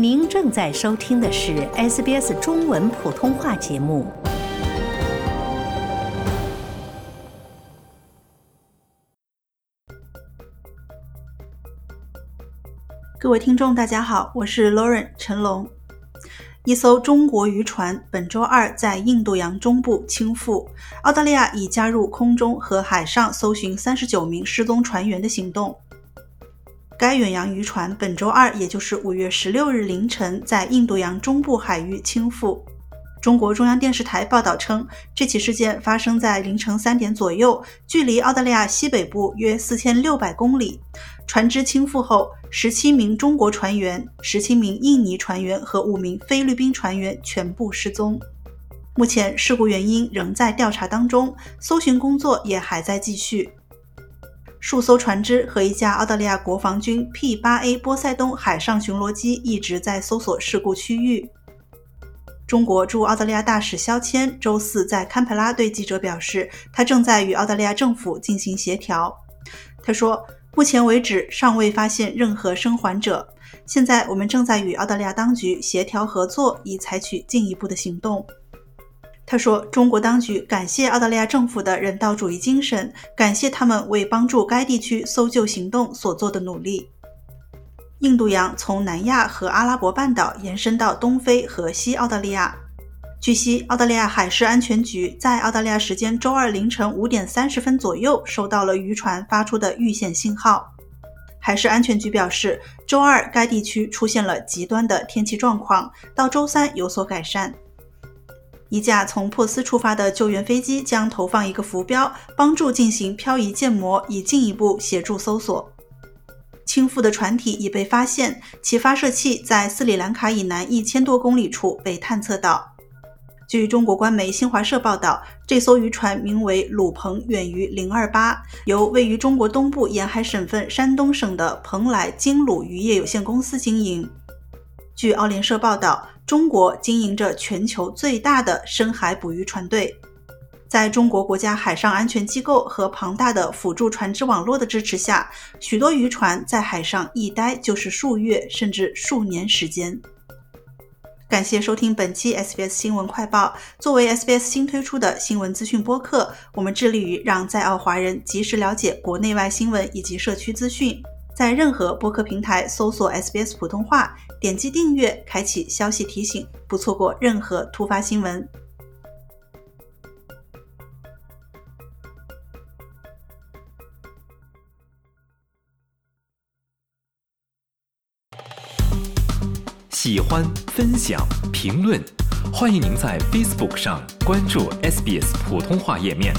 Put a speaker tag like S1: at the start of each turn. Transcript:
S1: 您正在收听的是 SBS 中文普通话节目。
S2: 各位听众，大家好，我是 Lauren 陈龙。一艘中国渔船本周二在印度洋中部倾覆，澳大利亚已加入空中和海上搜寻三十九名失踪船员的行动。该远洋渔船本周二，也就是五月十六日凌晨，在印度洋中部海域倾覆。中国中央电视台报道称，这起事件发生在凌晨三点左右，距离澳大利亚西北部约四千六百公里。船只倾覆后，十七名中国船员、十七名印尼船员和五名菲律宾船员全部失踪。目前，事故原因仍在调查当中，搜寻工作也还在继续。数艘船只和一架澳大利亚国防军 P-8A 波塞冬海上巡逻机一直在搜索事故区域。中国驻澳大利亚大使肖谦周四在堪培拉对记者表示，他正在与澳大利亚政府进行协调。他说：“目前为止尚未发现任何生还者，现在我们正在与澳大利亚当局协调合作，以采取进一步的行动。”他说：“中国当局感谢澳大利亚政府的人道主义精神，感谢他们为帮助该地区搜救行动所做的努力。”印度洋从南亚和阿拉伯半岛延伸到东非和西澳大利亚。据悉，澳大利亚海事安全局在澳大利亚时间周二凌晨五点三十分左右收到了渔船发出的遇险信号。海事安全局表示，周二该地区出现了极端的天气状况，到周三有所改善。一架从珀斯出发的救援飞机将投放一个浮标，帮助进行漂移建模，以进一步协助搜索。倾覆的船体已被发现，其发射器在斯里兰卡以南一千多公里处被探测到。据中国官媒新华社报道，这艘渔船名为“鲁鹏远渔零二八”，由位于中国东部沿海省份山东省的蓬莱金鲁渔业有限公司经营。据澳联社报道。中国经营着全球最大的深海捕鱼船队，在中国国家海上安全机构和庞大的辅助船只网络的支持下，许多渔船在海上一待就是数月甚至数年时间。感谢收听本期 SBS 新闻快报。作为 SBS 新推出的新闻资讯播客，我们致力于让在澳华人及时了解国内外新闻以及社区资讯。在任何播客平台搜索 SBS 普通话，点击订阅，开启消息提醒，不错过任何突发新闻。
S3: 喜欢、分享、评论，欢迎您在 Facebook 上关注 SBS 普通话页面。